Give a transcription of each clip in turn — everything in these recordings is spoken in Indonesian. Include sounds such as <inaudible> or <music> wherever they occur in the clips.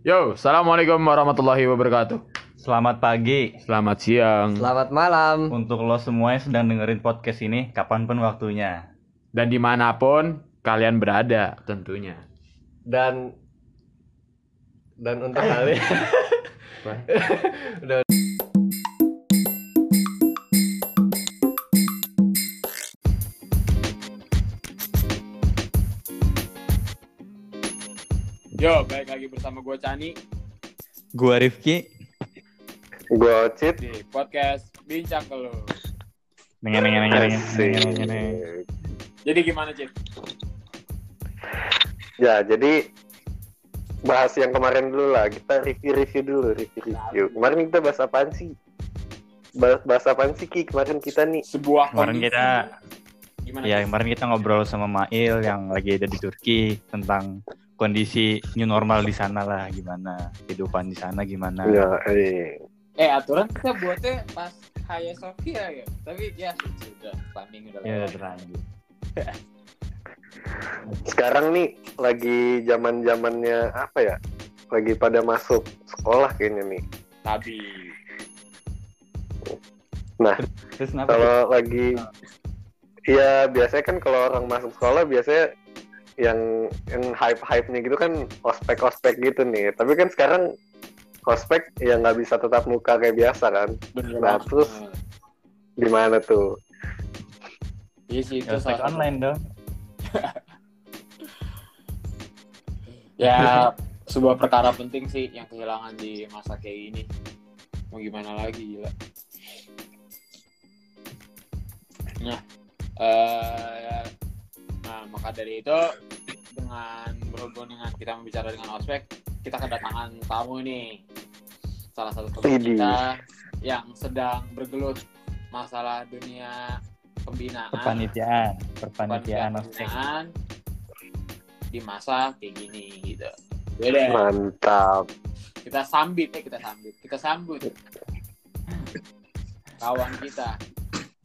Yo, assalamualaikum warahmatullahi wabarakatuh. Selamat pagi Selamat siang. Selamat malam. untuk lo semua yang sedang dengerin podcast ini kapan pun waktunya. Dan di mana pun kalian berada, tentunya. Dan dan untuk kalian <laughs> udah Yo, bersama gue Cani Gua Rifki. Gua Ocit. di podcast Bincang Kelu. Nengen nengen nengen nengen. Jadi gimana, Cip? Ya, jadi bahas yang kemarin dulu lah. Kita review-review dulu, review-review. Kemarin kita bahas apaan sih? Bahas, bahas apaan sih, Ki? Kemarin kita nih. Sebuah Kemarin kondisi. kita- gimana? Ya Cip? kemarin kita ngobrol sama Mail yang lagi ada di Turki tentang kondisi new normal di sana lah gimana kehidupan di sana gimana. Ya, eh. Eh, aturan kita buatnya pas Haya Sofia ya. Tapi ya sudah, planning udah Ya terlanjur. <laughs> Sekarang nih lagi zaman zamannya apa ya? Lagi pada masuk sekolah kayaknya nih. Tapi Terus kenapa? Kalau lagi, ya biasanya kan kalau orang masuk sekolah biasanya yang yang hype-hype-nya gitu kan ospek-ospek gitu nih. Tapi kan sekarang ospek ya nggak bisa tetap muka kayak biasa kan. bener Nah, banget. terus Gimana tuh? Iya sih, itu ospek online dong. Ya, <laughs> sebuah perkara penting sih yang kehilangan di masa kayak gini. Mau gimana lagi, gila. Nah, eh, nah maka dari itu dengan berhubung dengan kita membicarakan dengan ospek, kita kedatangan tamu nih. Salah satu teman kita yang sedang bergelut masalah dunia pembinaan Perpanitiaan, perpanitiaan ospek. pembinaan di masa kayak gini gitu. Beda. Mantap. Kita sambit eh kita sambit. Kita sambut. <laughs> Kawan kita.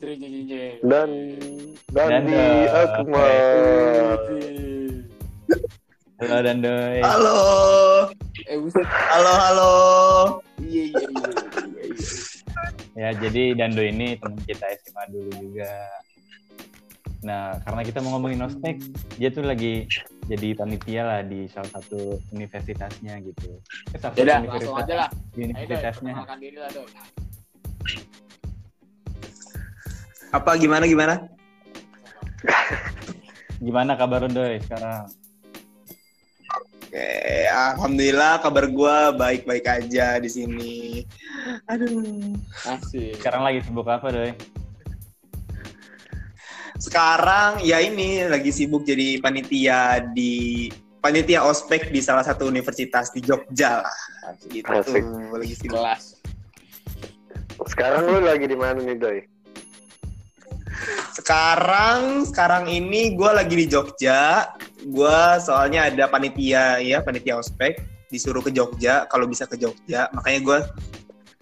Jeng. Dan dan Dan, di Akmal. Halo Dandoy. Halo, Eh buset. halo, halo. Iya iya iya iya. iya. Ya, jadi Dando ini teman kita SMA dulu juga. Nah, karena kita mau ngomongin ospek, dia tuh lagi jadi panitia lah di salah satu universitasnya gitu. Eh, salah satu Yaudah, universitas- langsung aja lah. Di Ayo doi, universitasnya. diri lah doi. Apa gimana gimana? Gimana kabar lu, Doy sekarang? Oke, alhamdulillah kabar gua baik-baik aja di sini. Aduh. Asik. Sekarang lagi sibuk apa, Doy? Sekarang ya ini lagi sibuk jadi panitia di panitia ospek di salah satu universitas di Jogja lah. Gitu. Asik. Lagi sibuk. Kelas. Sekarang lu lagi di mana nih, Doi? Sekarang sekarang ini gua lagi di Jogja. Gua soalnya ada panitia ya, panitia ospek disuruh ke Jogja kalau bisa ke Jogja. Makanya gua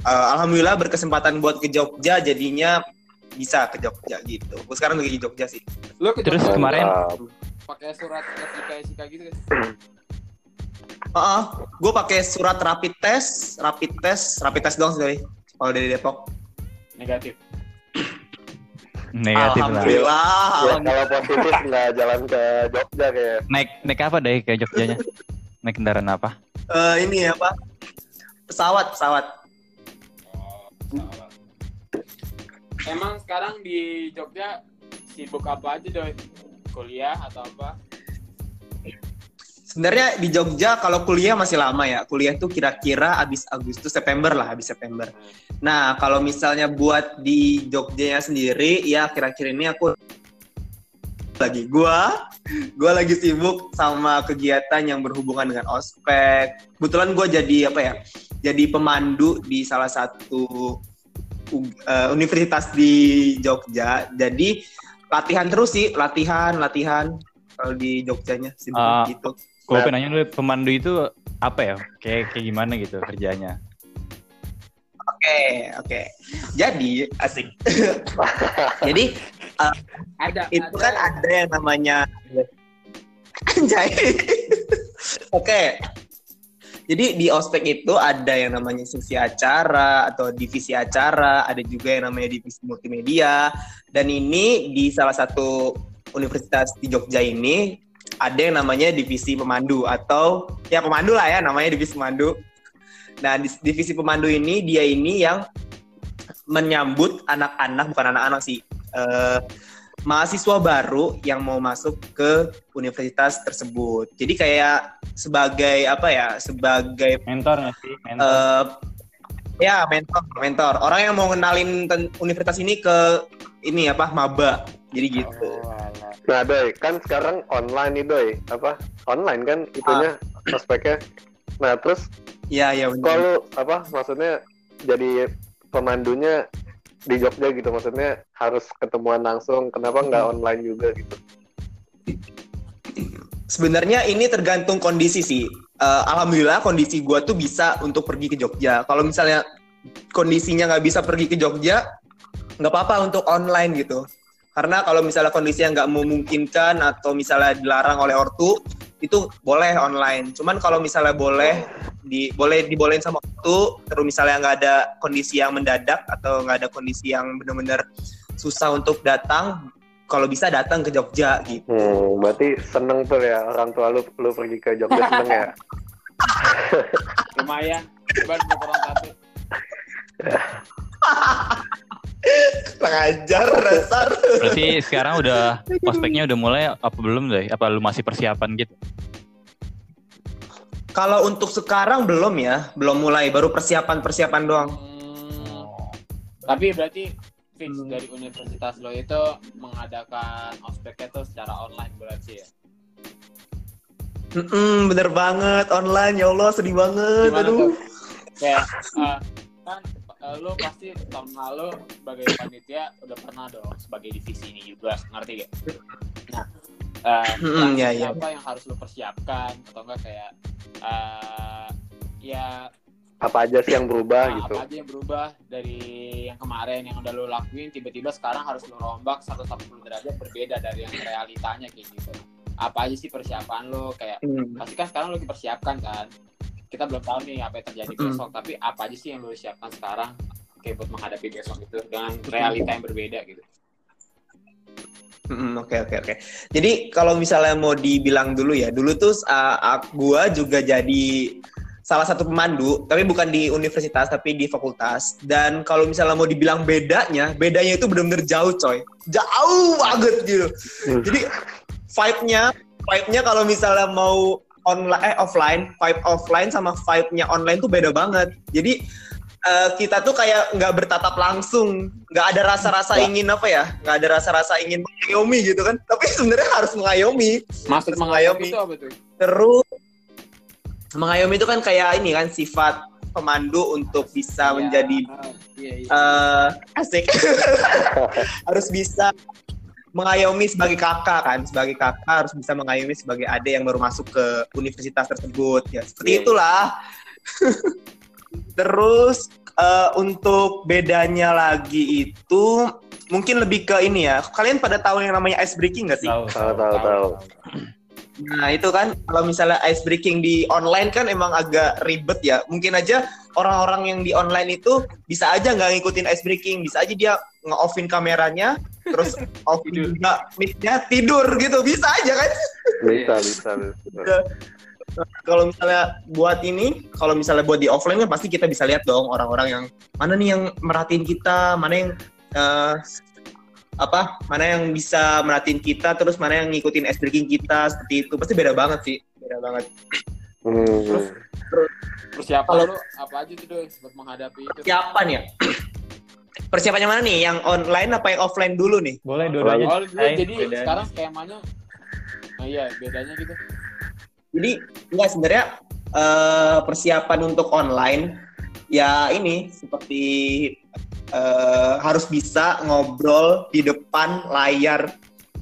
eh, alhamdulillah berkesempatan buat ke Jogja jadinya bisa ke Jogja gitu. Gue sekarang lagi di Jogja sih. Lu ke Terus Jogja kemarin pakai surat SIK gitu kan? Heeh, gue pakai surat rapid test, rapid test, rapid test doang sih. Kalau dari Depok. Negatif. Negatif lah. Alhamdulillah. Ya, kalau positif nggak jalan ke Jogja kayak. Naik naik apa, Doy, ke Jogjanya? Naik kendaraan apa? Eh, ini ya Pak. Pesawat, pesawat. Emang sekarang di Jogja sibuk apa aja doi? Kuliah atau apa? Sebenarnya di Jogja kalau kuliah masih lama ya. Kuliah tuh kira-kira habis Agustus September lah, habis September. Nah, kalau misalnya buat di Jogjanya sendiri ya kira-kira ini aku lagi gua gua lagi sibuk sama kegiatan yang berhubungan dengan ospek. Kebetulan gua jadi apa ya? Jadi pemandu di salah satu eh, universitas di Jogja. Jadi latihan terus sih, latihan, latihan kalau di Jogjanya sibuk Ah. gitu. Gue pengen nanya dulu, pemandu itu apa ya? Kayak kayak gimana gitu kerjanya? Oke, oke. Jadi asik. <laughs> Jadi Ada. itu kan ada yang namanya anjay. <laughs> oke. Jadi di ospek itu ada yang namanya seksi acara atau divisi acara, ada juga yang namanya divisi multimedia. Dan ini di salah satu universitas di Jogja ini ada yang namanya divisi pemandu atau ya pemandu lah ya namanya divisi pemandu. Nah, di divisi pemandu ini dia ini yang menyambut anak-anak bukan anak-anak sih eh, mahasiswa baru yang mau masuk ke universitas tersebut. Jadi kayak sebagai apa ya? Sebagai Mentor nggak sih? Mentor. eh, ya mentor, mentor. Orang yang mau ngenalin ten- universitas ini ke ini apa? maba. Jadi gitu. Oh. Nah, Doi, kan sekarang online nih, Doi. Apa? Online kan itunya, prospeknya. Nah, terus iya benar. kalau apa maksudnya jadi pemandunya di Jogja gitu maksudnya harus ketemuan langsung kenapa nggak online juga gitu Sebenarnya ini tergantung kondisi sih. Eh, Alhamdulillah kondisi gua tuh bisa untuk pergi ke Jogja. Kalau misalnya kondisinya nggak bisa pergi ke Jogja, nggak apa-apa untuk online gitu. Karena kalau misalnya kondisinya nggak memungkinkan atau misalnya dilarang oleh ortu, itu boleh online. Cuman kalau misalnya boleh, di boleh dibolehin sama ortu, terus misalnya nggak ada kondisi yang mendadak atau nggak ada kondisi yang benar-benar susah untuk datang, kalau bisa datang ke Jogja gitu. hmm, berarti seneng tuh ya orang tua lu lu pergi ke Jogja <laughs> seneng ya lumayan coba untuk orang satu <laughs> Pengajar dasar. Berarti sekarang udah prospeknya udah mulai apa belum deh? Apa lu masih persiapan gitu? Kalau untuk sekarang belum ya, belum mulai, baru persiapan-persiapan doang. Hmm, tapi berarti fix dari universitas lo itu mengadakan ospeknya tuh secara online berarti ya Mm-mm, bener banget, online ya Allah sedih banget. gimana Aduh. tuh kayak eh, kan eh, lo pasti tahun lalu sebagai panitia udah pernah dong sebagai divisi ini juga ngerti gak? Nah, eh, Mm-mm, yang- ya, ya. apa yang harus lo persiapkan atau enggak kayak eh, ya apa aja sih yang berubah Nah, gitu apa aja yang berubah dari yang kemarin yang udah lo lakuin tiba-tiba sekarang harus lo rombak 180 derajat berbeda dari yang realitanya kayak gitu apa aja sih persiapan lo kayak Hmm. pasti kan sekarang lo lagi persiapkan kan kita belum tahu nih apa yang terjadi Mm. besok tapi apa aja sih yang lo siapkan sekarang kayak buat menghadapi besok itu dengan realita yang berbeda gitu Mm, Oke oke oke. Jadi kalau misalnya mau dibilang dulu ya, dulu tuh uh, gua juga jadi salah satu pemandu, tapi bukan di universitas tapi di fakultas. Dan kalau misalnya mau dibilang bedanya, bedanya itu benar-benar jauh coy, jauh banget gitu. Hmm. Jadi vibe-nya, vibe-nya kalau misalnya mau online eh offline, vibe offline sama vibe-nya online tuh beda banget. Jadi eh, kita tuh kayak nggak bertatap langsung, nggak ada rasa-rasa Ya. ingin apa ya, nggak ada rasa-rasa ingin mengayomi gitu kan. Tapi sebenarnya harus mengayomi. maksud mengayomi mengayomi. itu apa tuh Terus mengayomi itu kan kayak ini kan sifat pemandu untuk bisa Ya, menjadi iya, iya. eh asik <laughs> harus bisa mengayomi sebagai kakak kan sebagai kakak harus bisa mengayomi sebagai adik yang baru masuk ke universitas tersebut. Ya seperti Iya. itulah. <laughs> Terus eh, untuk bedanya lagi itu mungkin lebih ke ini ya. Kalian pada tahu yang namanya ice breaking nggak sih? Tahu, Tahu, tahu, tahu. <clears throat> Nah itu kan kalau misalnya ice breaking di online kan emang agak ribet ya. Mungkin aja orang-orang yang di online itu bisa aja nggak ngikutin ice breaking, bisa aja dia nge-offin kameranya, terus <laughs> offin juga mic-nya tidur gitu, bisa aja kan? bisa bisa, bisa. <laughs> Kalau misalnya buat ini, kalau misalnya buat di offline kan pasti kita bisa lihat dong orang-orang yang mana nih yang merhatiin kita, mana yang eh, apa, mana yang bisa merhatiin kita, terus mana yang ngikutin ice breaking kita seperti itu, pasti beda banget sih, beda banget. Hmm. persiapan kalau- lo apa aja tuh Doi, buat menghadapi itu? persiapan ya? Persiapannya mana nih? Yang online apa yang offline dulu nih? Boleh dua-duanya. oh, lu Hai, jadi bedanya. sekarang skemanya? Nah, iya bedanya gitu. Jadi enggak sebenarnya eh, persiapan untuk online ya ini seperti eh, harus bisa ngobrol di depan layar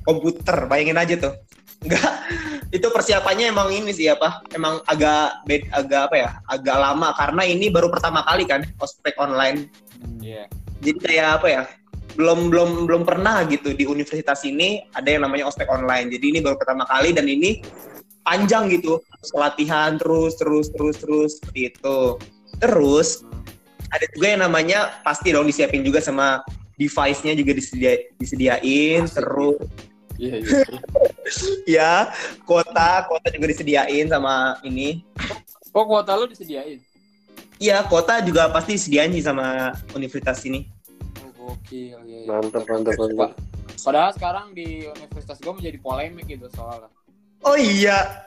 komputer. Bayangin aja tuh. Enggak. <laughs> Itu persiapannya emang ini sih apa? Emang agak bed, agak apa ya? Agak lama. Karena ini baru pertama kali kan ospek online. Iya. Jadi kayak apa ya? Belum belum belum pernah gitu di universitas ini ada yang namanya ospek online. Jadi ini baru pertama kali dan ini panjang gitu. Latihan terus terus terus terus seperti itu. Terus ada juga yang namanya pasti dong disiapin juga sama device-nya juga disedia, disediain Pasti. terus Iya, iya. <laughs> ya kuota kuota juga disediain sama ini Oh, kuota lu disediain? Iya, kota juga pasti disediain sih sama universitas ini. Oh, gokil. Iya, iya. Mantap, mantap, mantap. Pa- Padahal sekarang di universitas gue menjadi polemik gitu soalnya. Oh iya,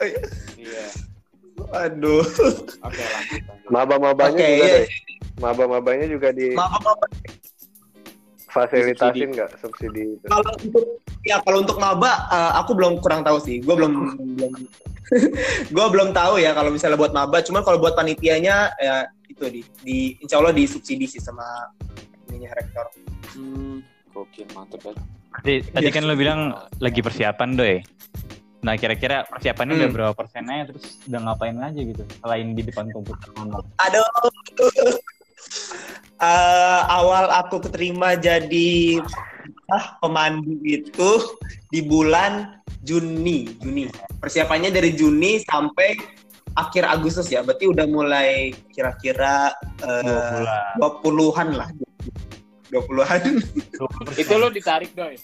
Iya. aduh. Oke, lanjut. lanjut. Maba-mabanya Oke, juga iya. deh. Maba-mabanya juga Maaf, maaf. difasilitasin nggak subsidi itu? Kalau untuk ya kalau untuk maba, eh, aku belum kurang tahu sih. Gue belum <laughs> belum gue belum tahu ya kalau misalnya buat maba. Cuman kalau buat panitianya ya itu di di insya Allah disubsidi sih sama ininya rektor. Hmm, gokil, mantep ya. Tadi, tadi Iya. kan lo bilang lagi persiapan doy. Nah kira-kira persiapannya udah Hmm. berapa persennya terus udah ngapain aja gitu selain di depan komputer. Aduh. <laughs> Eh, awal aku keterima jadi ah, pemandu itu di bulan Juni, Juni. Persiapannya dari Juni sampai akhir Agustus ya. Berarti udah mulai kira-kira Dua eh, dua puluhan lah. Dua puluhan. Itu lu ditarik, Doi.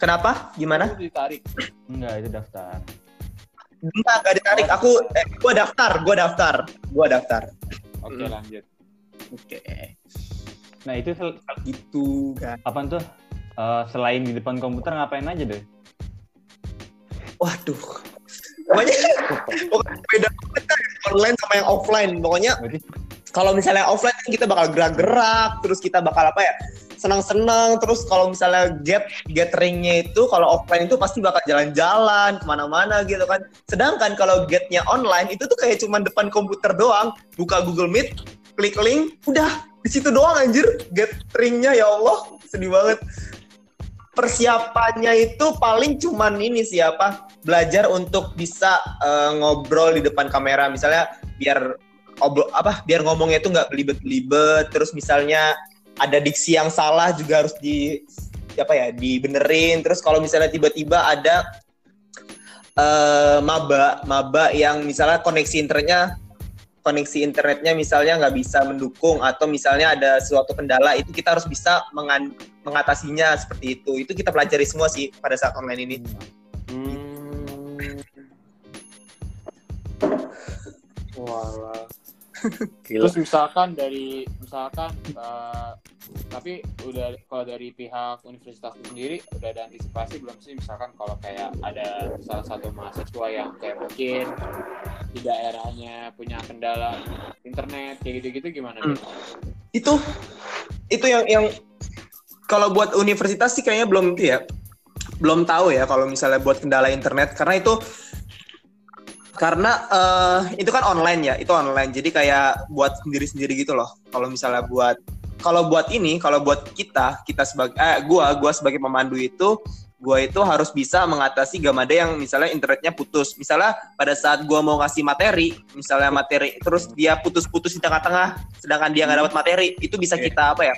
Kenapa? Gimana? Lu ditarik. Enggak, itu daftar. Enggak, enggak ditarik. Aku, eh, gua daftar, gua daftar, gua daftar. Oke, Hmm. lanjut. Oke, Nah, itu sel- gitu kan. apa tuh? Eh, selain di depan komputer ngapain aja deh? Waduh. Pokoknya, beda banget kan online sama yang offline. Pokoknya kalau misalnya offline kan kita bakal gerak-gerak, terus kita bakal apa ya? Senang-senang, terus kalau misalnya get gatheringnya itu kalau offline itu pasti bakal jalan-jalan ke mana-mana gitu kan. Sedangkan kalau getnya online itu tuh kayak cuman depan komputer doang, buka Google Meet, klik link, udah. Di situ doang anjir. Gatheringnya ya Allah. Sedih banget. Persiapannya itu paling cuman ini siapa belajar untuk bisa eh, ngobrol di depan kamera. Misalnya biar obrol apa biar ngomongnya itu nggak belibet-belibet. Terus misalnya ada diksi yang salah juga harus di apa ya dibenerin terus kalau misalnya tiba-tiba ada eh maba maba yang misalnya koneksi internetnya koneksi internetnya misalnya nggak bisa mendukung atau misalnya ada suatu kendala itu kita harus bisa mengan- mengatasinya seperti itu itu kita pelajari semua sih pada saat online ini Hmm. Walah. Gila. Terus misalkan dari misalkan eh, tapi udah kalau dari pihak universitas itu sendiri udah ada antisipasi belum sih misalkan kalau kayak ada salah satu mahasiswa yang kayak mungkin di daerahnya punya kendala internet kayak gitu-gitu gimana Hmm. nih? itu itu yang yang kalau buat universitas sih kayaknya belum itu ya belum tahu ya kalau misalnya buat kendala internet karena itu karena eh, itu kan online ya itu online. Jadi kayak buat sendiri sendiri gitu loh. Kalau misalnya buat kalau buat ini kalau buat kita kita sebagai eh gua gua sebagai pemandu itu gua itu harus bisa mengatasi gamada yang misalnya internetnya putus. Misalnya pada saat gua mau ngasih materi misalnya materi terus dia putus-putus di tengah-tengah sedangkan dia nggak dapat materi itu bisa Oke. kita apa ya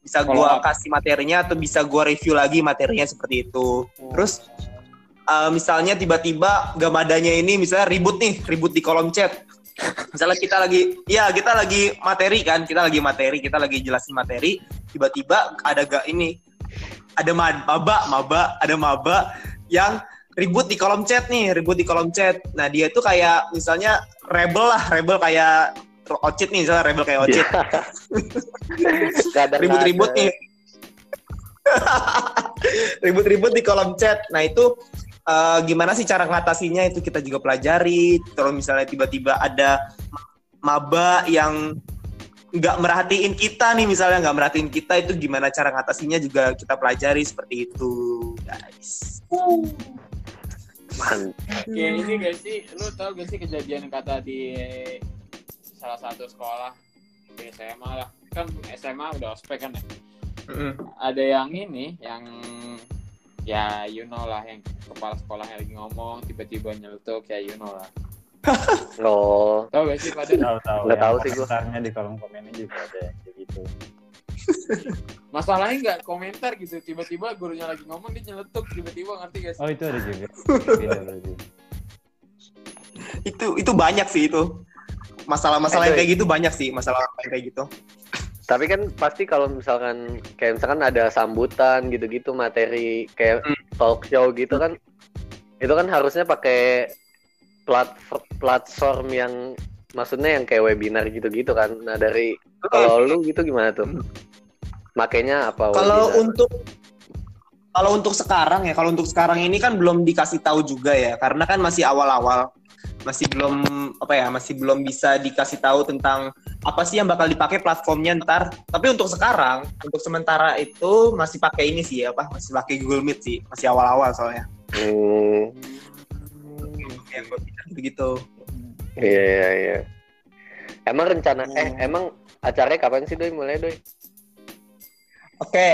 bisa up. kasih materinya atau bisa gua review lagi materinya seperti itu. Terus uh, misalnya tiba-tiba gamadanya ini misalnya ribut nih ribut di kolom chat. Misalnya kita lagi ya kita lagi materi kan kita lagi materi kita lagi jelasin materi tiba-tiba ada gak ini ada ma- maba maba ada maba yang ribut di kolom chat nih ribut di kolom chat. Nah dia tuh kayak misalnya rebel lah rebel kayak Ocit nih misalnya rebel kayak Ocit. <laughs> Kadang ribut-ribut nih. <laughs> Ribut-ribut di kolom chat. Nah itu eh, gimana sih cara ngatasinya itu kita juga pelajari kalau misalnya tiba-tiba ada maba yang nggak merhatiin kita nih misalnya nggak merhatiin kita itu gimana cara ngatasinya juga kita pelajari seperti itu guys Man- Kayak ini gak sih, lu tau gak sih kejadian kata di salah satu sekolah di SMA lah. Kan SMA udah ospek kan ya. Mm-mm. Ada yang ini, yang ya you know lah, yang kepala sekolahnya lagi ngomong, tiba-tiba nyeletuk, ya you know lah. <laughs> Oh, Tau gak sih pada? Tahu tahu. Nggak Yang tahu sih gua. komentarnya di kolom komennya juga ada gitu. <laughs> Masalahnya nggak komentar gitu. Tiba-tiba gurunya lagi ngomong dia nyeletuk tiba-tiba ngerti gak sih? Oh itu ada juga. <laughs> Itu itu banyak sih itu masalah-masalah yang kayak gitu banyak sih masalah yang kayak gitu Tapi kan pasti kalau misalkan kayak misalkan ada sambutan gitu-gitu materi kayak Hmm. talk show gitu kan itu kan harusnya pakai platform platform yang maksudnya yang kayak webinar gitu-gitu kan. Nah dari kalau lu gitu gimana tuh? Makanya apa? kalau untuk kalau untuk sekarang ya kalau untuk sekarang ini kan belum dikasih tahu juga ya karena kan masih awal-awal masih belum apa ya masih belum bisa dikasih tahu tentang apa sih yang bakal dipakai platformnya ntar tapi untuk sekarang untuk sementara itu masih pakai ini sih apa masih pakai Google Meet sih masih awal-awal soalnya Hmm, ya begitu iya iya iya. Emang rencana eh Hmm. emang acaranya kapan sih doi mulai doi? oke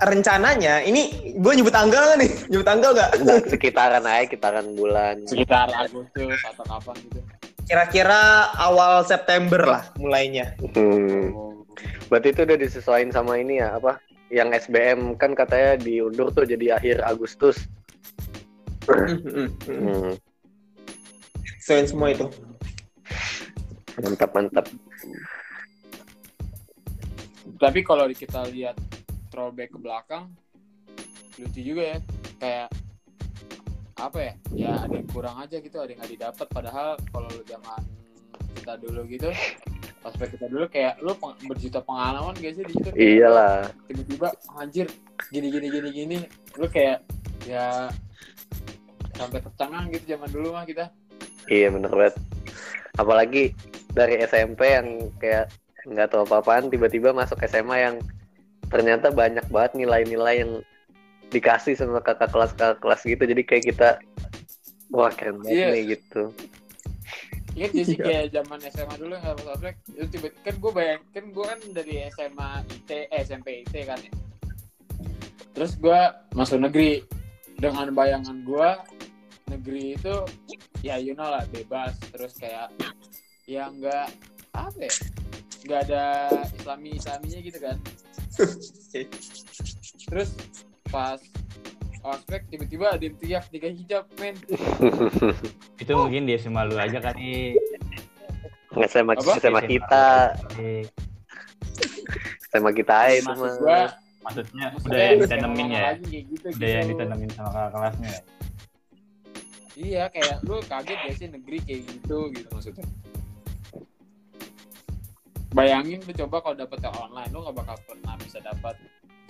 rencananya ini gue <laughs> nyebut tanggal nggak nih nyebut tanggal nggak Nggak, sekitaran aja, sekitaran bulan. Sekitar Agustus atau kapan gitu. kira-kira awal September lah mulainya Hmm. Berarti itu udah disesuaikan sama ini ya apa? Yang SBM kan katanya diundur tuh jadi akhir Agustus. Hmm, Selain semua itu mantap mantap. Tapi kalau kita lihat throwback ke belakang, lucu juga ya. Kayak apa ya? Ya ada yang kurang aja gitu, ada yang nggak didapat. Padahal kalau zaman kita dulu gitu, prospek kita dulu kayak lu peng- berjuta pengalaman gak sih di situ? Iyalah. Tiba-tiba anjir gini gini gini gini, lu kayak ya sampai tercengang gitu zaman dulu mah kita. Iya bener banget. Apalagi dari SMP yang kayak nggak tahu apa-apaan tiba-tiba masuk SMA yang ternyata banyak banget nilai-nilai yang dikasih sama kakak kelas kakak kelas gitu. Jadi kayak kita wah keren banget Iya. nih gitu. Ingat gak sih kayak zaman SMA dulu nggak pas ospek itu tiba kan gue bayang kan gue kan dari SMA IT eh, SMP IT kan ya. Terus gue masuk negeri. Dengan bayangan gue negeri itu ya you know lah bebas. Terus kayak ya nggak apa ya nggak ada islami islaminya gitu kan terus pas ospek tiba-tiba ada yang teriak tiga hijab men <laughs> Itu mungkin dia SMA lu aja kali. SMA Apa? SMA kita SMA kita aja itu mah Maksudnya Maksudnya udah yang SMA ditanemin ya. gitu, Udah yang gitu. ditanemin sama kakak kelasnya. ya? Iya, kayak lu kaget gak sih negeri kayak gitu gitu maksudnya. Bayangin lu coba kalau dapet yang online, lu gak bakal pernah bisa dapat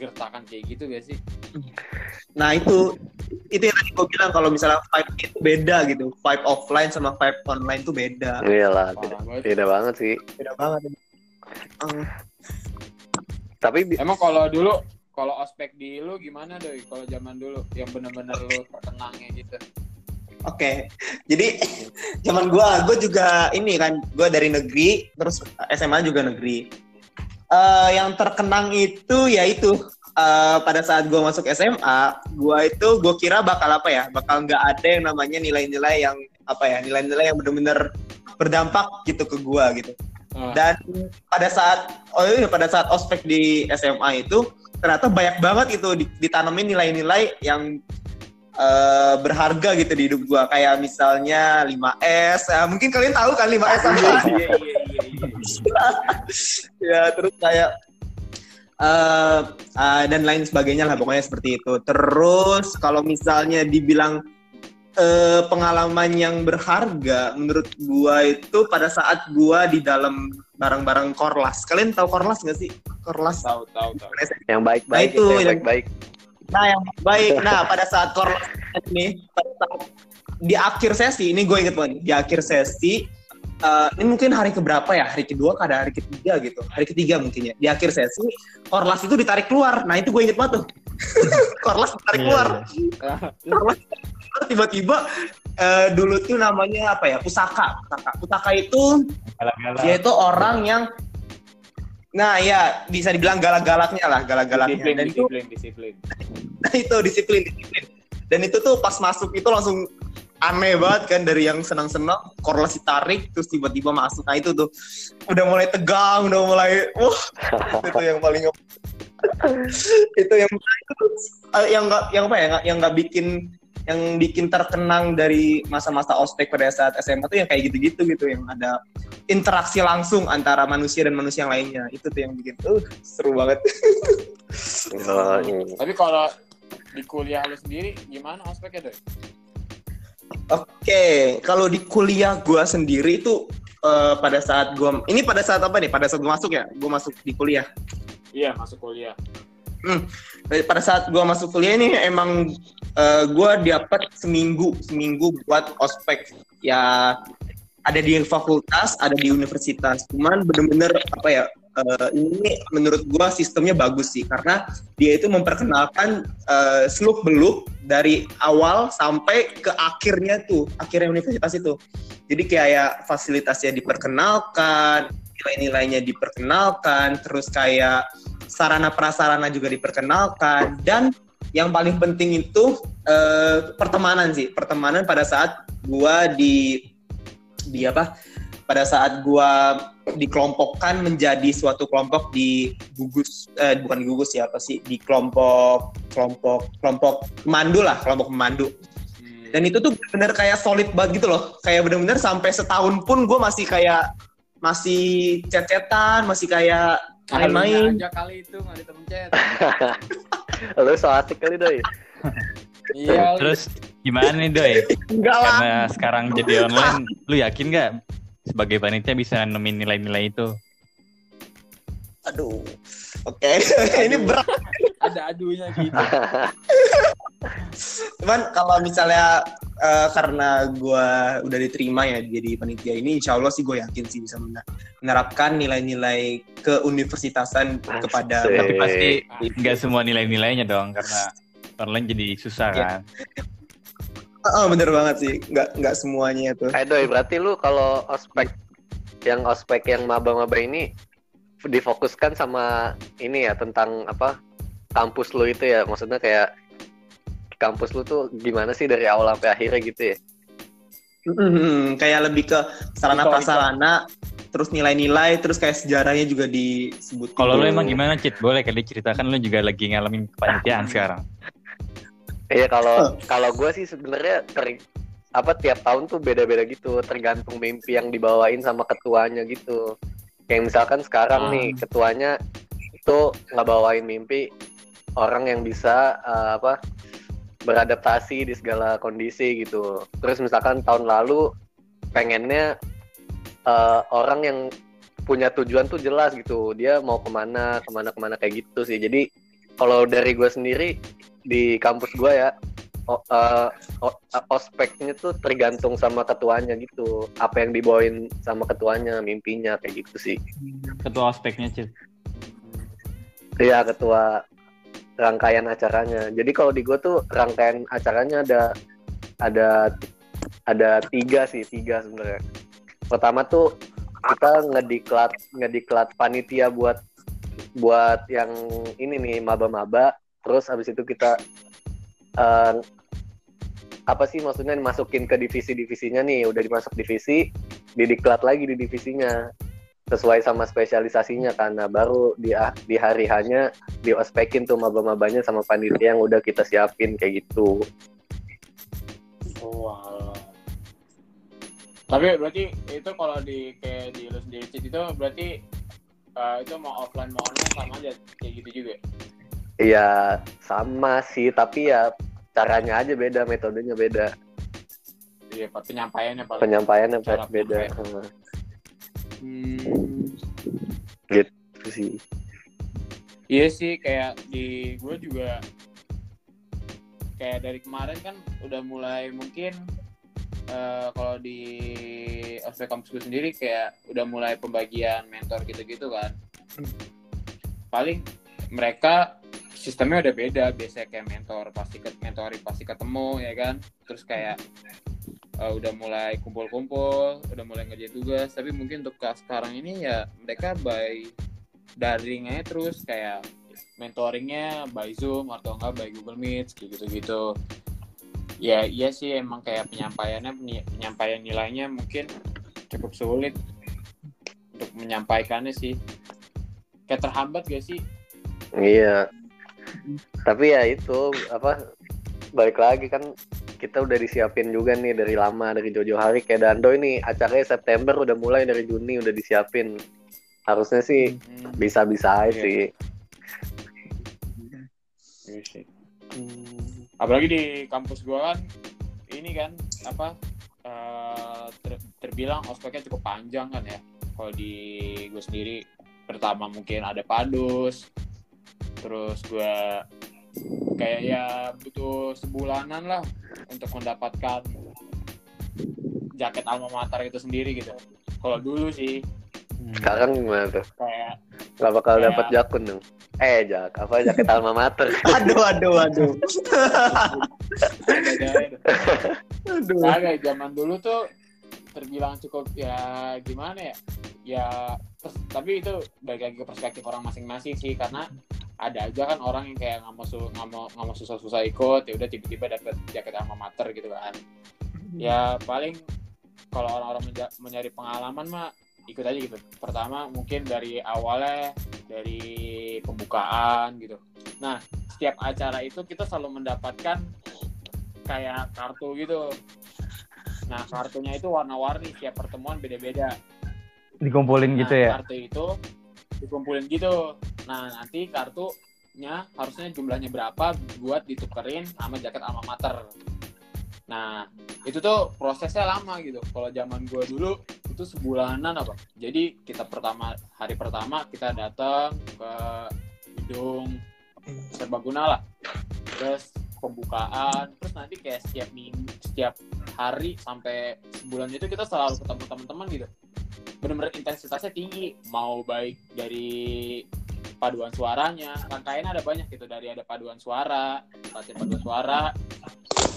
gertakan kayak gitu gak sih? Nah itu itu yang tadi gue bilang kalau misalnya vibe itu beda gitu, vibe offline sama vibe online tuh beda, iyalah beda, banget. beda banget sih beda banget. Hmm. tapi Emang kalau dulu, kalau ospek di lu gimana doi? Kalau zaman dulu yang bener-bener lu terkenangnya gitu. Oke, jadi <laughs> zaman gue, gue juga ini kan, gue dari negeri, terus SMA juga negeri. Eh, yang terkenang itu yaitu eh, pada saat gue masuk SMA, gue itu gue kira bakal apa ya, bakal nggak ada yang namanya nilai-nilai yang apa ya, nilai-nilai yang bener-bener berdampak gitu ke gue gitu. Ah, Dan pada saat oh iya pada saat ospek di SMA itu ternyata banyak banget itu di- ditanamin nilai-nilai yang eh, berharga gitu di hidup gua kayak misalnya 5S. Eh, mungkin kalian tahu kan 5S apa? iya, iya, iya, iya. <laughs> ya terus kayak eh eh, dan lain sebagainya lah pokoknya seperti itu. Terus kalau misalnya dibilang eh, pengalaman yang berharga menurut gua itu pada saat gua di dalam barang-barang Korlas. Kalian tahu Korlas nggak sih? Korlas. Tahu, tahu, tahu. yang baik Nah, itu yang yang- baik baik Nah, yang baik. Nah, pada saat Korlas ini pada saat di akhir sesi ini gue inget banget di akhir sesi eh, ini mungkin hari keberapa ya? Hari kedua kada hari ketiga gitu? Hari ketiga mungkin ya. Di akhir sesi Korlas itu ditarik keluar. Nah itu gue inget banget tuh. <laughs> Korlas ditarik Iya, keluar iya. Korlas tiba-tiba eh, dulu tuh namanya apa ya? Pusaka. Pusaka. Pusaka itu Galak-galak. dia itu orang yang nah ya bisa dibilang galak-galaknya lah galak-galaknya Disiplin, dan itu disiplin, disiplin. Nah <laughs> itu disiplin, disiplin. Dan itu tuh pas masuk itu langsung aneh banget kan dari yang senang-senang korelasi tarik terus tiba-tiba masuk nah itu tuh udah mulai tegang udah mulai wah <laughs> itu yang paling <laughs> itu yang eh, yang nggak yang apa ya yang nggak bikin yang bikin terkenang dari masa-masa ospek pada saat SMA tuh yang kayak gitu-gitu gitu yang ada interaksi langsung antara manusia dan manusia yang lainnya itu tuh yang bikin uh seru banget. Tapi kalau di kuliah lu sendiri gimana ospeknya doi? Oke, kalau di kuliah gua sendiri itu eh, pada saat gua ini pada saat apa nih? Pada saat gua masuk ya, gua masuk di kuliah. Iya masuk kuliah. Eh, Pada saat gua masuk kuliah ini emang eh, gua dapat seminggu seminggu buat ospek ya ada di fakultas, ada di universitas. Cuman bener-bener apa ya? eh, ini menurut gua sistemnya bagus sih karena dia itu memperkenalkan eh, seluk beluk dari awal sampai ke akhirnya tuh akhirnya universitas itu jadi kayak fasilitasnya diperkenalkan nilai-nilainya diperkenalkan terus kayak sarana prasarana juga diperkenalkan dan yang paling penting itu eh, pertemanan sih pertemanan pada saat gua di di apa pada saat gua dikelompokkan menjadi suatu kelompok di gugus eh, bukan gugus ya apa sih di kelompok kelompok kelompok pemandu lah kelompok pemandu Hmm. dan itu tuh bener kayak solid banget gitu loh kayak bener-bener sampai setahun pun gue masih kayak masih cecetan masih kayak main-main aja kali itu nggak ditemen chat. <laughs> Lu so asik kali doi. Iya. Terus gimana nih doi? enggak lah Karena sekarang jadi online, lu yakin nggak sebagai panitia bisa nemuin nilai-nilai itu? aduh oke <laughs> ini berat ada adunya gitu. <laughs> cuman kalau misalnya eh, karena gue udah diterima ya jadi panitia ini insya Allah sih gue yakin sih bisa mener- menerapkan nilai-nilai keuniversitasan kepada Asik. Tapi pasti nggak semua nilai-nilainya dong karena online jadi susah Iya. kan. Oh, bener banget sih nggak nggak semuanya tuh Eh doi, berarti lu kalau ospek yang ospek yang maba-maba ini difokuskan sama ini ya tentang apa kampus lu itu ya maksudnya kayak kampus lu tuh gimana sih dari awal sampai akhirnya gitu ya Hmm, kayak lebih ke sarana prasarana, terus nilai-nilai, terus kayak sejarahnya juga disebut. Kalau lu Hmm. emang gimana Cit? Boleh kali ceritakan lu juga lagi ngalamin kepanitiaan sekarang. Iya kalau kalau gue sih sebenarnya ter apa tiap tahun tuh beda-beda gitu tergantung mimpi yang dibawain sama ketuanya gitu. Kayak misalkan sekarang Ah. nih ketuanya itu nggak bawain mimpi orang yang bisa eh, apa beradaptasi di segala kondisi gitu. Terus misalkan tahun lalu pengennya eh, orang yang punya tujuan tuh jelas gitu dia mau ke mana ke mana ke mana kayak gitu sih. Jadi kalau dari gue sendiri di kampus gue ya o- eh, o- ospeknya tuh tergantung sama ketuanya gitu. Apa yang dibawain sama ketuanya mimpinya kayak gitu sih. Ketua ospeknya Cit. Iya ketua rangkaian acaranya. Jadi kalau di gue tuh rangkaian acaranya ada ada ada tiga sih tiga sebenarnya. Pertama tuh kita ngediklat ngediklat panitia buat buat yang ini nih maba-maba terus habis itu kita eh, apa sih maksudnya dimasukin ke divisi-divisinya nih udah dimasuk divisi didiklat lagi di divisinya sesuai sama spesialisasinya karena baru di di hari hanya diospekin tuh maba-mabanya sama panitia yang udah kita siapin kayak gitu Oh, alah. Tapi berarti itu kalau di kayak di lu itu berarti eh, itu mau offline mau online sama aja kayak gitu juga. Iya sama sih tapi ya caranya aja beda metodenya beda Iya, Pak, penyampaiannya paling. penyampaiannya Cara beda penyampaian. Hmm, Hmm. gitu sih Iya sih kayak di gue juga kayak dari kemarin kan udah mulai mungkin eh, kalau di ospek kampus gue sendiri kayak udah mulai pembagian mentor gitu-gitu kan. Paling mereka sistemnya udah beda biasanya kayak mentor pasti ke mentori pasti ketemu ya kan. Terus kayak eh, udah mulai kumpul-kumpul, udah mulai ngerjain tugas. Tapi mungkin untuk ke- sekarang ini ya mereka by daring aja terus kayak mentoringnya by Zoom atau enggak by Google Meet kayak gitu-gitu. ya iya sih emang kayak penyampaiannya penyampaian nilainya mungkin cukup sulit untuk menyampaikannya sih kayak terhambat gak sih Iya. Tapi ya itu apa balik lagi kan kita udah disiapin juga nih dari lama dari Jojo hari kayak Dando ini acaranya September udah mulai dari Juni udah disiapin. Harusnya sih Hmm, bisa-bisa aja Iya. sih. iya sih. apalagi di kampus gua kan ini kan apa eh, ter- terbilang ospeknya cukup panjang kan ya kalau di gue sendiri pertama mungkin ada padus terus gua kayak ya butuh sebulanan lah untuk mendapatkan jaket alma mater itu sendiri gitu kalau dulu sih Sekarang gimana tuh? kayak Gak bakal Kayak- dapat jakun dong. Eh jak apa jaket alma mater? <laughs> Aduh, aduh, aduh. Aduh. Kagak zaman dulu tuh terbilang cukup ya gimana ya? Ya tapi itu balik lagi ke perspektif orang masing-masing sih karena ada aja kan orang yang kayak nggak mau nggak mau nggak mau susah-susah ikut ya udah tiba-tiba dapet jaket alma mater gitu kan. Ya paling kalau orang-orang mencari pengalaman mah ikut aja gitu. Pertama mungkin dari awalnya dari pembukaan gitu. Nah setiap acara itu kita selalu mendapatkan kayak kartu gitu. Nah kartunya itu warna-warni setiap pertemuan beda-beda. Dikumpulin gitu Nah, ya. Kartu itu dikumpulin gitu. Nah nanti kartunya harusnya jumlahnya berapa buat ditukerin sama jaket alma mater. Nah itu tuh prosesnya lama gitu. Kalau zaman gua dulu itu sebulanan apa. Jadi kita pertama hari pertama kita datang ke gedung serbaguna lah. Terus pembukaan, terus nanti kayak setiap minggu, setiap hari sampai sebulan itu kita selalu ketemu teman-teman gitu bener-bener intensitasnya tinggi. Mau baik dari paduan suaranya rangkaiannya ada banyak gitu. Dari ada paduan suara latihan paduan suara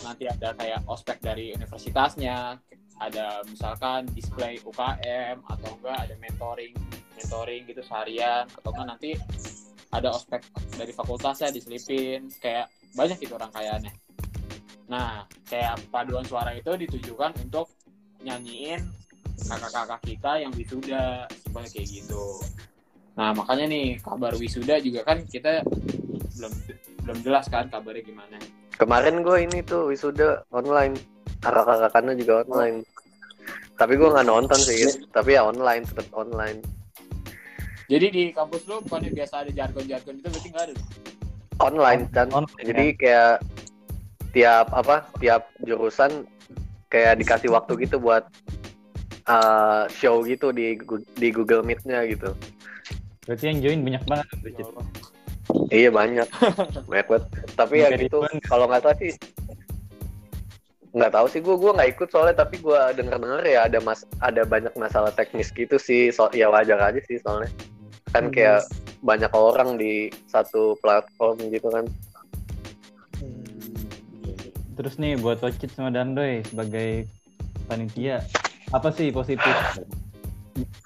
nanti ada kayak ospek dari universitasnya ada misalkan display UKM atau enggak ada mentoring mentoring gitu seharian atau enggak nanti ada ospek dari fakultasnya diselipin kayak banyak gitu rangkaiannya. Nah kayak paduan suara itu ditujukan untuk nyanyiin kakak-kakak kita yang wisuda simpelnya kayak gitu nah makanya nih kabar wisuda juga kan kita belum belum jelas kan kabarnya gimana Kemarin gue ini tuh wisuda online. Kakak-kakaknya juga online. Tapi gue nggak nonton sih. Tapi ya online, tetap online. jadi di kampus lu bukannya biasa ada jargon-jargon itu berarti nggak ada? Online dan Online, jadi kayak tiap apa tiap jurusan kayak dikasih waktu gitu buat uh, show gitu di di Google Meet-nya gitu. Berarti yang join banyak banget. Cid. Iya banyak, <laughs> banyak banget. Tapi ya gitu, kalau nggak salah sih nggak tahu sih gue gue nggak ikut soalnya tapi gue denger dengar ya ada mas ada banyak masalah teknis gitu sih so ya wajar aja sih soalnya kan kayak banyak orang di satu platform gitu kan Terus nih buat Ocit sama Dandoy sebagai panitia, apa sih positif?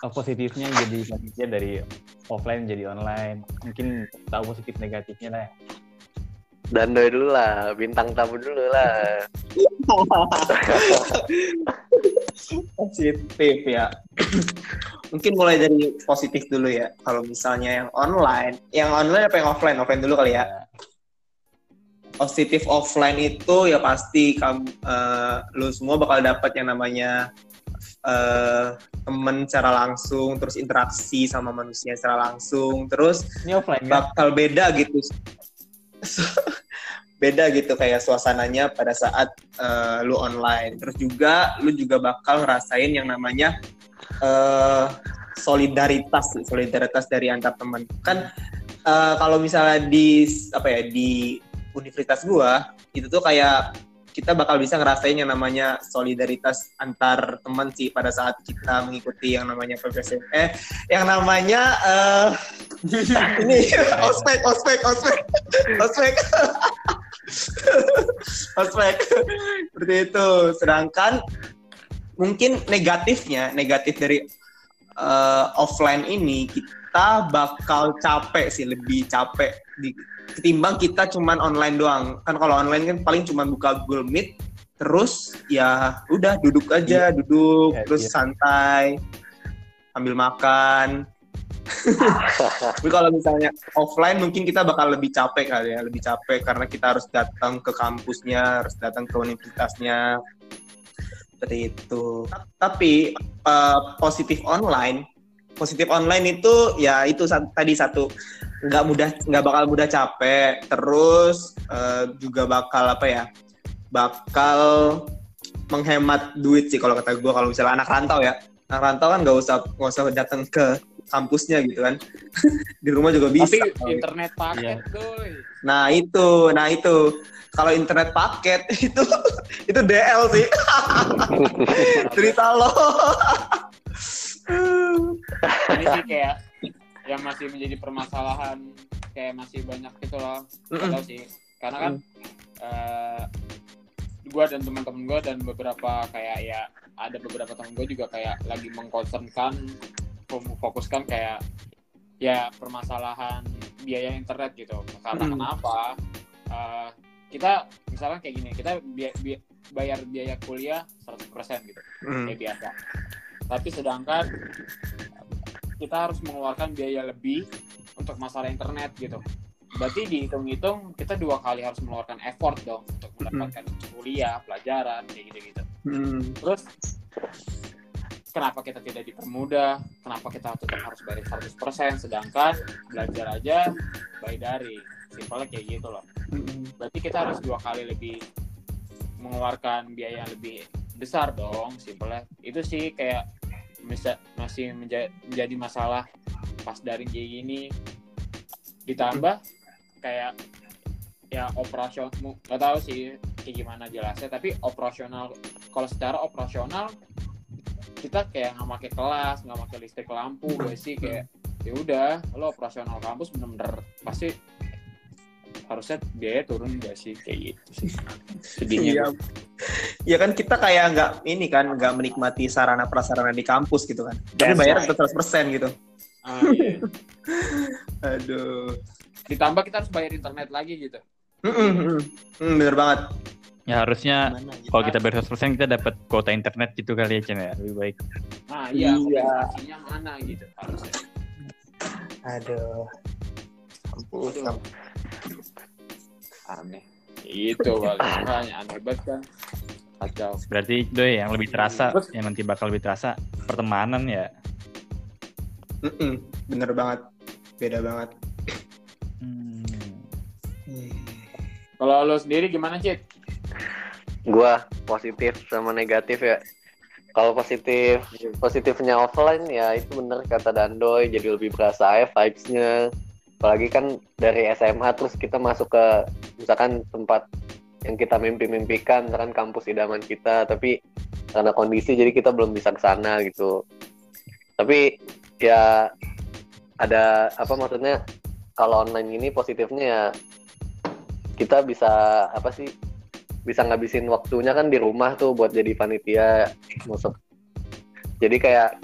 Oh, positifnya jadi panitia dari offline jadi online. Mungkin tahu positif negatifnya lah. ya. dan doi dulu lah bintang tamu dulu lah positif ya mungkin mulai dari positif dulu ya kalau misalnya yang online yang online apa yang offline offline dulu kali ya positif offline itu ya pasti kamu eh, lu semua bakal dapat yang namanya eh, temen secara langsung terus interaksi sama manusia secara langsung terus Ini offline kan? bakal beda gitu. <laughs> Beda gitu kayak suasananya pada saat eh, lu online. Terus juga lu juga bakal ngerasain yang namanya eh, solidaritas solidaritas dari antar teman kan eh, kalau misalnya di apa ya di universitas gua itu tuh kayak kita bakal bisa ngerasain yang namanya solidaritas antar teman sih pada saat kita mengikuti yang namanya PPSM eh yang namanya eh <laughs> ini ospek ospek ospek ospek. <laughs> Ospek. Seperti itu. Sedangkan mungkin negatifnya negatif dari eh, offline ini kita bakal capek sih lebih capek di ketimbang kita cuman online doang. Kan kalau online kan paling cuman buka Google Meet terus ya udah duduk aja duduk Iya, terus iya. santai ambil makan. <laughs> Tapi kalau misalnya offline mungkin kita bakal lebih capek kali ya lebih capek karena kita harus datang ke kampusnya harus datang ke universitasnya. Seperti itu. Tapi eh, positif online positif online itu ya itu tadi satu nggak mudah nggak bakal mudah capek. Terus eh, juga bakal apa ya bakal menghemat duit sih kalau kata gue kalau misalnya anak rantau ya. Anak rantau kan nggak usah nggak usah datang ke kampusnya gitu kan. <laughs> Di rumah juga bisa. Tapi internet paket, tuh. nah itu nah itu. Kalau internet paket <laughs> itu itu DL sih. <laughs> Cerita lo. Ini sih kayak yang masih menjadi permasalahan kayak masih banyak gitu loh. Tahu sih. Karena kan eh gue dan teman-teman gue dan beberapa kayak ya ada beberapa teman gue juga kayak lagi mengkonsenkan fokuskan kayak ya permasalahan biaya internet gitu karena Mm. kenapa Eh, kita misalnya kayak gini kita bi- bi- bayar biaya kuliah 100% gitu Hmm. kayak biasa tapi sedangkan kita harus mengeluarkan biaya lebih untuk masalah internet gitu. Berarti dihitung-hitung kita dua kali harus mengeluarkan effort dong untuk mendapatkan kuliah pelajaran kayak gitu-gitu. Hmm. terus kenapa kita tidak dipermudah? Kenapa kita tetap harus bayar 100% sedangkan belajar aja by daring simpelnya kayak gitu loh. Hmm. berarti kita harus dua kali lebih mengeluarkan biaya yang lebih besar dong simpelnya. Itu sih kayak bisa masih menja- menjadi masalah pas daring kayak gini. Ditambah kayak ya operasional nggak tahu sih kayak gimana jelasnya tapi operasional kalau secara operasional kita kayak nggak pakai kelas nggak pakai listrik lampu gak sih kayak ya udah lo operasional kampus bener-bener pasti harusnya biaya turun gak sih kayak gitu sih sedihnya Iya. Ya kan kita kayak nggak ini kan nggak menikmati sarana prasarana di kampus gitu kan. Tapi That's bayar right. tetap 100% gitu. Ah, iya. <laughs> Aduh. ditambah kita harus bayar internet lagi gitu hmm, hmm. Hmm, bener banget. Ya harusnya gitu? kalau kita bayar 100% kita dapat kuota internet gitu kali ya Cen ya. Lebih baik. nah iya Iya. kompensasinya mana gitu harusnya Aduh. Aduh. Aneh itu makanya aneh banget kan kacau Berarti doi yang lebih terasa, Terus- yang nanti bakal lebih terasa pertemanan ya. Mm-mm, bener banget. Beda banget. Hmm. kalau lo sendiri gimana Cit? gua positif sama negatif ya kalau positif positifnya offline ya itu bener kata Dandoy jadi lebih berasa ya vibes-nya apalagi kan dari SMA terus kita masuk ke misalkan tempat yang kita mimpi-mimpikan misalkan kampus idaman kita tapi karena kondisi jadi kita belum bisa ke sana gitu. Tapi ya ada apa maksudnya kalau online ini positifnya ya kita bisa apa sih bisa ngabisin waktunya kan di rumah tuh buat jadi panitia masuk. Jadi kayak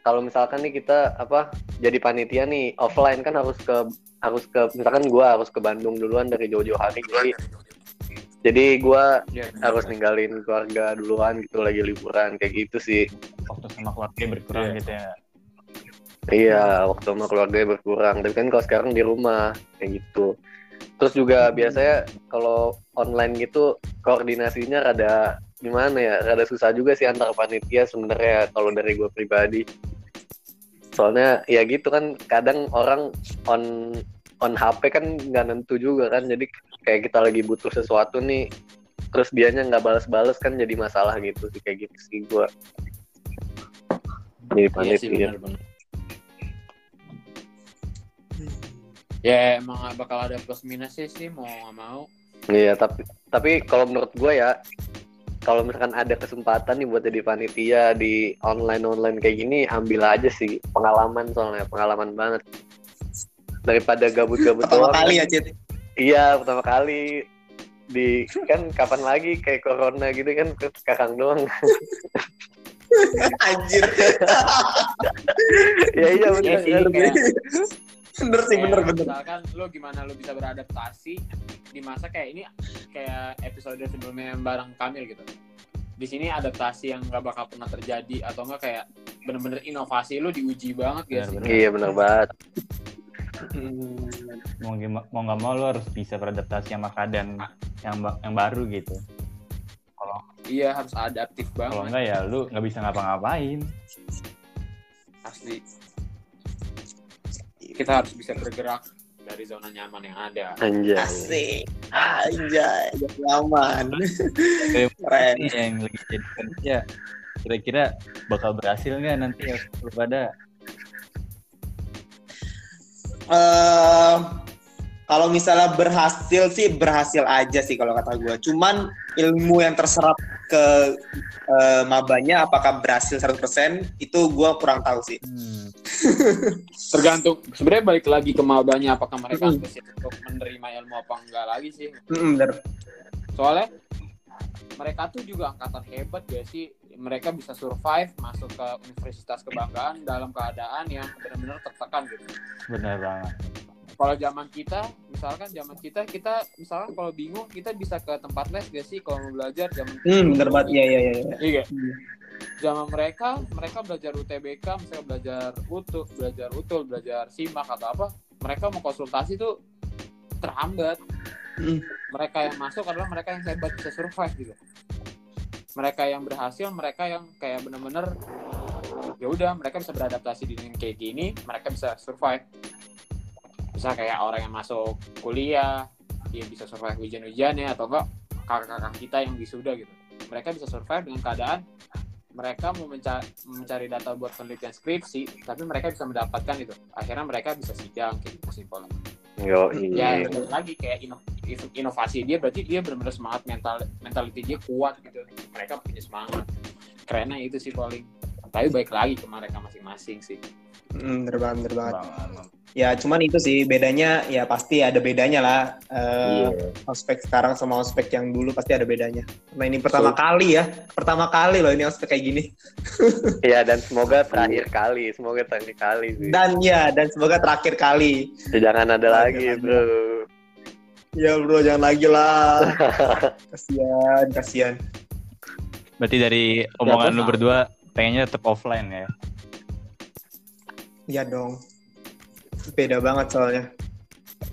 kalau misalkan nih kita apa jadi panitia nih offline kan harus ke harus ke misalkan gua harus ke Bandung duluan dari jauh-jauh hari jadi jadi gua Ya, harus ninggalin keluarga duluan gitu lagi liburan kayak gitu sih waktu sama keluarga berkurang Iya. gitu ya Iya, waktu sama keluarga berkurang. Tapi kan kalau sekarang di rumah kayak gitu. Terus juga biasanya kalau online gitu koordinasinya rada gimana ya? Rada susah juga sih antar panitia sebenarnya kalau dari gue pribadi. Soalnya ya gitu kan kadang orang on on HP kan nggak nentu juga kan. Jadi kayak kita lagi butuh sesuatu nih terus dianya nggak balas-balas kan jadi masalah gitu sih kayak gitu sih gue. Jadi Iya sih panitia. benar-benar. Ya emang bakal ada plus minusnya sih mau nggak mau. Iya, tapi tapi kalau menurut gue ya, kalau misalkan ada kesempatan nih buat jadi panitia di online online kayak gini, ambil aja sih pengalaman soalnya pengalaman banget daripada gabut-gabut Pertama doang. kali ya, Cit. Iya, pertama kali di kan kapan lagi kayak corona gitu kan kakang doang. <laughs> Anjir. <laughs> ya iya benar. kayak bener sih, bener bener. Misalkan lo gimana lo bisa beradaptasi di masa kayak ini kayak episode sebelumnya yang bareng Kamil gitu. Di sini adaptasi yang gak bakal pernah terjadi atau enggak kayak bener-bener inovasi lo diuji banget ya. Iya benar banget. Hmm. mau gima- mau nggak mau lo harus bisa beradaptasi sama keadaan yang yang baru gitu Iya harus adaptif kalau banget enggak ya lu nggak bisa ngapa-ngapain asli. Kita harus bisa bergerak dari zona nyaman yang ada. Anjay. Asik. Anjay, nyaman. <laughs> Keren. Ini yang lagi jadi kerja kira-kira bakal berhasil nggak nanti ya pada Eh, kalau misalnya berhasil sih berhasil aja sih kalau kata gue. Cuman ilmu yang terserap ke eh, mabanya apakah berhasil 100% itu gue kurang tahu sih. hmm, <laughs> Tergantung sebenarnya balik lagi ke mabanya apakah mereka Hmm. antusias untuk menerima ilmu apa enggak lagi sih. Mm, bener. Soalnya mereka tuh juga angkatan hebat gak sih? Mereka bisa survive masuk ke universitas kebanggaan dalam keadaan yang benar-benar tertekan gitu. benar banget Kalau zaman kita, misalkan zaman kita, kita misalkan kalau bingung kita bisa ke tempat les gak sih kalau mau belajar zaman Hmm, bener banget. Iya, iya, iya. iya. Iya. Hmm. Zaman mereka, mereka belajar UTBK, misalnya belajar utul, belajar utul, belajar simak atau apa, mereka mau konsultasi tuh terhambat. Hmm. Mereka yang masuk adalah mereka yang hebat bisa survive gitu. Mereka yang berhasil, mereka yang kayak bener-bener ya udah mereka bisa beradaptasi di dunia kayak gini, mereka bisa survive. Bisa kayak orang yang masuk kuliah, dia bisa survive hujan-hujannya atau enggak kakak-kakak kita yang wisuda gitu. Mereka bisa survive dengan keadaan mereka mau menca- mencari data buat penelitian skripsi, tapi mereka bisa mendapatkan itu. Akhirnya mereka bisa sidang kayak gitu simpelnya. Yo, Ya, iya. balik lagi kayak ino- inovasi dia berarti dia benar-benar semangat mental mentality dia kuat gitu. Mereka punya semangat. Kerennya itu sih paling. Tapi baik lagi ke mereka masing-masing sih. Hmm, bener banget, bener banget. Bang. Ya, cuman itu sih bedanya ya pasti ada bedanya lah. Eh, Iya. ospek sekarang sama ospek yang dulu pasti ada bedanya. Karena ini pertama kali ya, pertama kali loh ini ospek kayak gini. <laughs> Iya dan semoga terakhir kali, semoga terakhir kali sih. Dan ya, dan semoga terakhir kali. Jangan ada lagi, Jangan bro. Ya bro, jangan lagi lah. <laughs> kasian, kasian. Berarti dari omongan terus lu apa? berdua pengennya tetap offline ya. Iya dong. Beda banget soalnya.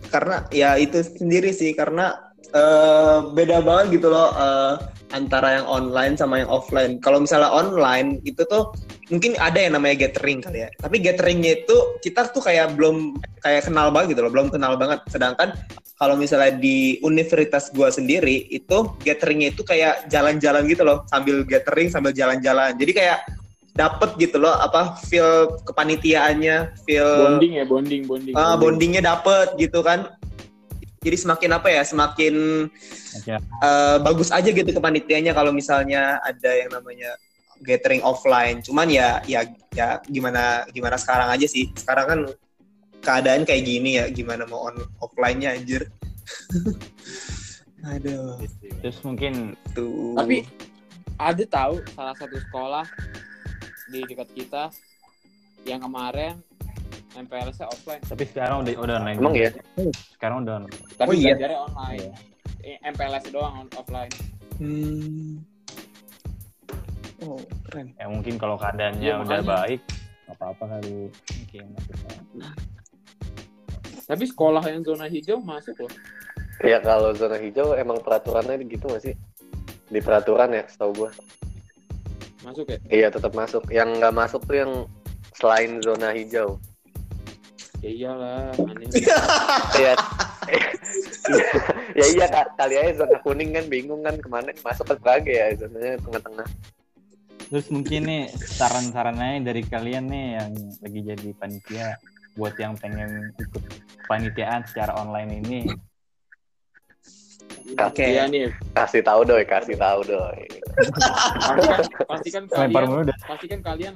Karena ya itu sendiri sih karena eh, beda banget gitu loh eh, antara yang online sama yang offline. Kalau misalnya online itu tuh mungkin ada yang namanya gathering kali ya. Tapi gatheringnya itu kita tuh kayak belum kayak kenal banget gitu loh, belum kenal banget. Sedangkan kalau misalnya di universitas gua sendiri itu gatheringnya itu kayak jalan-jalan gitu loh, sambil gathering sambil jalan-jalan. Jadi kayak dapet gitu loh apa feel kepanitiaannya, feel Bonding ya, bonding, bonding. ah, bondingnya dapet gitu kan. Jadi semakin apa ya, semakin Ya. eh, bagus aja gitu kepanitiaannya kalau misalnya ada yang namanya gathering offline. Cuman ya ya ya gimana gimana sekarang aja sih. Sekarang kan keadaan kayak gini ya, gimana mau on offline-nya anjir. <laughs> Aduh, terus mungkin tuh. Tapi ada tahu salah satu sekolah di dekat kita yang kemarin MPLS-nya offline, tapi sekarang udah udah online Emang ya? sekarang udah online tapi Oh iya? belajarnya online. Eh, MPLS doang on- offline. Hmm. Oh, keren. ya mungkin kalau keadaannya Iya, udah makanya. baik apa-apa kali mungkin Tapi sekolah yang zona hijau masuk loh. Ya kalau zona hijau emang peraturannya gitu nggak sih? Di peraturan ya, setahu gua. Masuk ya? Iya tetap masuk. Yang nggak masuk tuh yang selain zona hijau. Ya iyalah, aneh. Iya. <laughs> ya iya Kak. kali aja zona kuning kan bingung kan ke mana masuk ke Braga ya zonanya tengah-tengah. terus mungkin nih saran-sarannya dari kalian nih yang lagi jadi panitia buat yang pengen ikut panitiaan secara online ini Oke. Iya nih. Kasih tahu doi, kasih tahu doi. Pasti kan, pasti kan lempar kalian, mulu dah pasti kan kalian,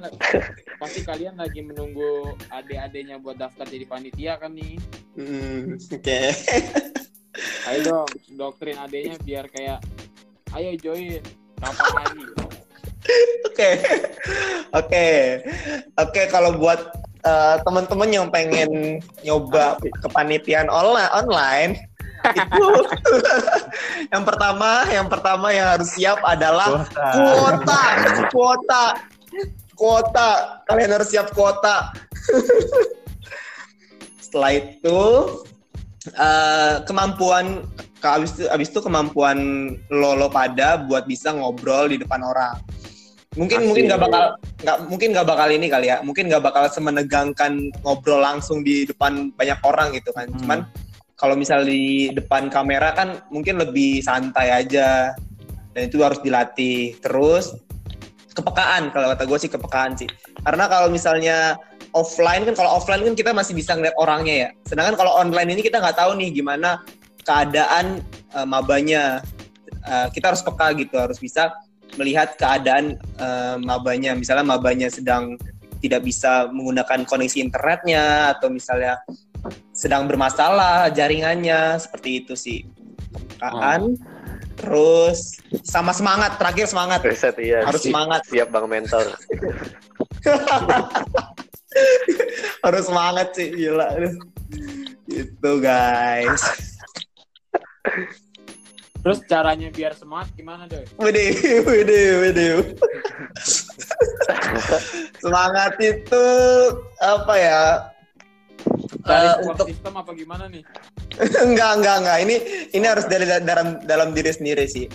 pasti kalian lagi menunggu adik-adiknya buat daftar jadi panitia kan nih. Hmm, Oke. <laughs> Ayo dong, doktrin adiknya biar kayak, ayo join, kapan lagi? Oke. Oke. Oke, kalau buat eh, teman-teman yang pengen nyoba kepanitiaan online online itu. <laughs> Yang pertama yang pertama yang harus siap adalah kuota. kuota. Kuota. Kalian harus siap kuota. <laughs> Setelah itu eh, kemampuan ke abis itu abis itu kemampuan lo lo pada buat bisa ngobrol di depan orang. Mungkin Asik. mungkin nggak bakal nggak mungkin nggak bakal ini kali ya. Mungkin nggak bakal semenegangkan ngobrol langsung di depan banyak orang gitu kan. Hmm. cuman kalau misal di depan kamera kan mungkin lebih santai aja. Dan itu harus dilatih terus. Kepekaan kalau kata gue sih kepekaan sih. Karena kalau misalnya offline kan kalau offline kan kita masih bisa ngeliat orangnya ya. Sedangkan kalau online ini kita nggak tahu nih gimana keadaan eh, mabanya. Eh, kita harus peka gitu harus bisa melihat keadaan eh, mabanya. Misalnya mabanya sedang tidak bisa menggunakan koneksi internetnya atau misalnya sedang bermasalah jaringannya seperti itu sih kepekaan terus sama semangat terakhir semangat Riset iya. harus Si- semangat Siap bang mentor. <laughs> harus semangat sih gila gitu guys Terus caranya biar semangat gimana deh? Wede, wede, wede. semangat itu apa ya Eh, support untuk sistem apa gimana nih? <laughs> enggak enggak enggak. Ini ini harus dari dalam dalam diri sendiri sih.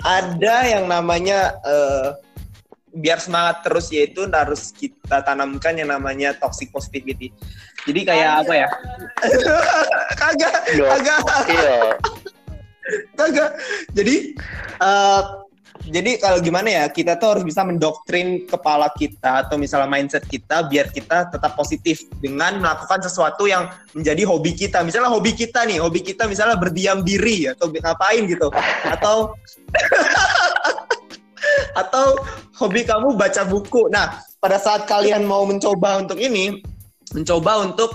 Ada yang namanya eh, biar semangat terus yaitu harus kita tanamkan yang namanya toxic positivity. Jadi kayak apa ya? <laughs> Kagak kagak. Iya. <laughs> kagak. Jadi eh, jadi kalau gimana ya kita tuh harus bisa mendoktrin kepala kita atau misalnya mindset kita biar kita tetap positif dengan melakukan sesuatu yang menjadi hobi kita. Misalnya hobi kita nih hobi kita misalnya berdiam diri atau ngapain gitu. Atau <laughs> atau hobi kamu baca buku. Nah pada saat kalian mau mencoba untuk ini mencoba untuk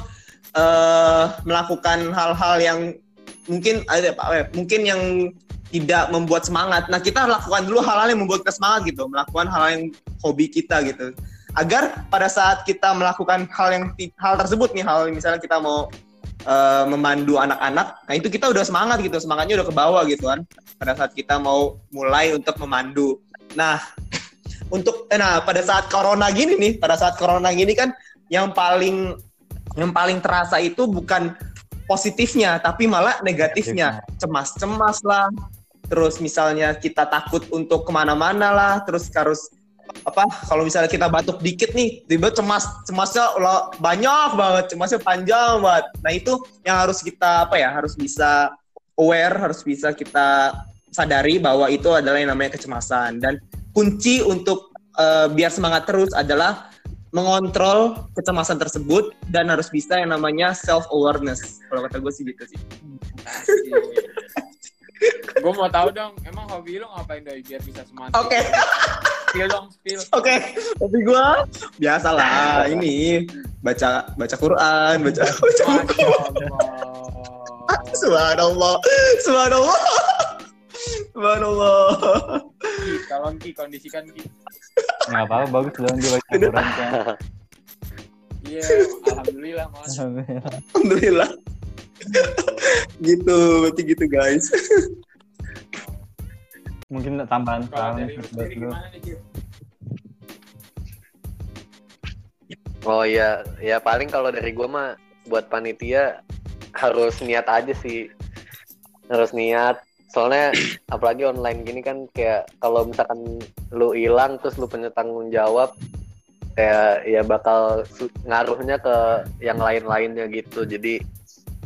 eh, melakukan hal-hal yang mungkin ada apa ya, mungkin yang tidak membuat semangat. Nah, kita lakukan dulu hal-hal yang membuat kita semangat gitu, melakukan hal yang hobi kita gitu. Agar pada saat kita melakukan hal yang hal tersebut nih, hal misalnya kita mau eh, memandu anak-anak, nah itu kita udah semangat gitu, semangatnya udah ke bawah gitu kan. Pada saat kita mau mulai untuk memandu. Nah, <laughs> untuk eh, nah pada saat corona gini nih, pada saat corona gini kan yang paling yang paling terasa itu bukan positifnya, tapi malah negatifnya cemas-cemas lah, terus misalnya kita takut untuk ke mana-mana lah, terus harus apa kalau misalnya kita batuk dikit nih tiba cemas cemasnya lo- banyak banget cemasnya panjang banget. Nah itu yang harus kita apa ya harus bisa aware harus bisa kita sadari bahwa itu adalah yang namanya kecemasan. Dan kunci untuk eh, biar semangat terus adalah mengontrol kecemasan tersebut dan harus bisa yang namanya self awareness kalau kata gue sih gitu sih gue mau tahu dong, emang hobi lo ngapain doi biar bisa semangat? Oke. Spill dong, spill. Oke, tapi gue biasalah ini baca baca Quran, baca baca Allah. Subhanallah, Subhanallah, Subhanallah. Tolong Ki, kondisikan Ki. Nggak apa-apa, bagus dong dia baca Quran kan. Iya, alhamdulillah mas. Alhamdulillah. Gitu, berarti gitu guys. Mungkin tambahan? Oh iya, ya paling kalau dari gua mah buat panitia harus niat aja sih. Harus niat. Soalnya <clears throat> apalagi online gini kan kayak kalau misalkan lu hilang terus lu punya tanggung jawab kayak ya bakal ngaruhnya ke yang lain-lainnya gitu. Jadi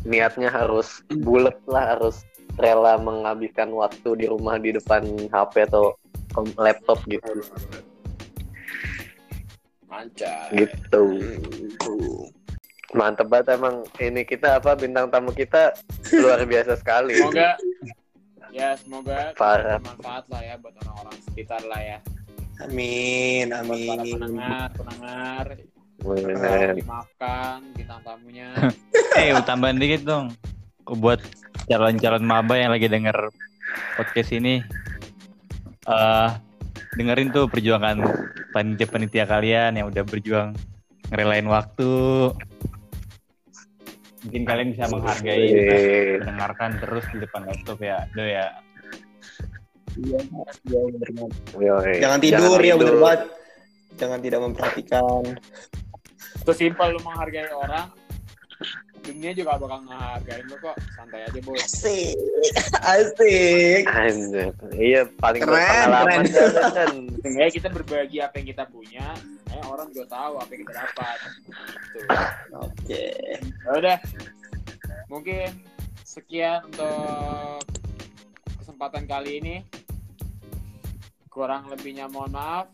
niatnya harus bulat lah, harus rela menghabiskan waktu di rumah di depan HP atau laptop gitu. Mancar. Gitu. Mantep banget emang ini kita apa bintang tamu kita luar biasa sekali. Semoga ya semoga Parah. bermanfaat lah ya buat orang-orang sekitar lah ya. Amin, Buat para amin. pendengar, pendengar, Bener. dimaafkan bintang tamunya. <laughs> Eh, tambahan dikit dong. Buat calon-calon maba yang lagi denger podcast ini, eh dengerin tuh perjuangan panitia-panitia kalian yang udah berjuang ngerelain waktu. Mungkin kalian bisa menghargai Iya. mendengarkan terus di depan laptop ya. Do ya. Iya, iya banget. Yoi. Jangan tidur ya bener tidur. banget. Jangan tidak memperhatikan. Sesimpel lu menghargai orang, dunia juga bakal ngehargain lu kok. Santai aja, Bos. Asik. Asik. Anjir. Iya paling Keren, berpengalaman keren. kan. Seenggaknya kita berbagi apa yang kita punya, eh, orang juga tahu apa yang kita dapat. Gitu. Oke. Ya udah. Mungkin sekian untuk kesempatan kali ini. Kurang lebihnya mohon maaf.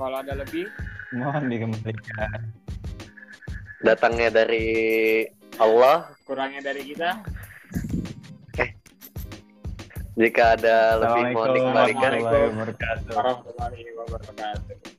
Kalau ada lebih, Mohon dikembalikan. Datangnya dari Allah. kurangnya dari kita. Jika ada lebih mohon dikembalikan. Warahmatullahi wabarakatuh.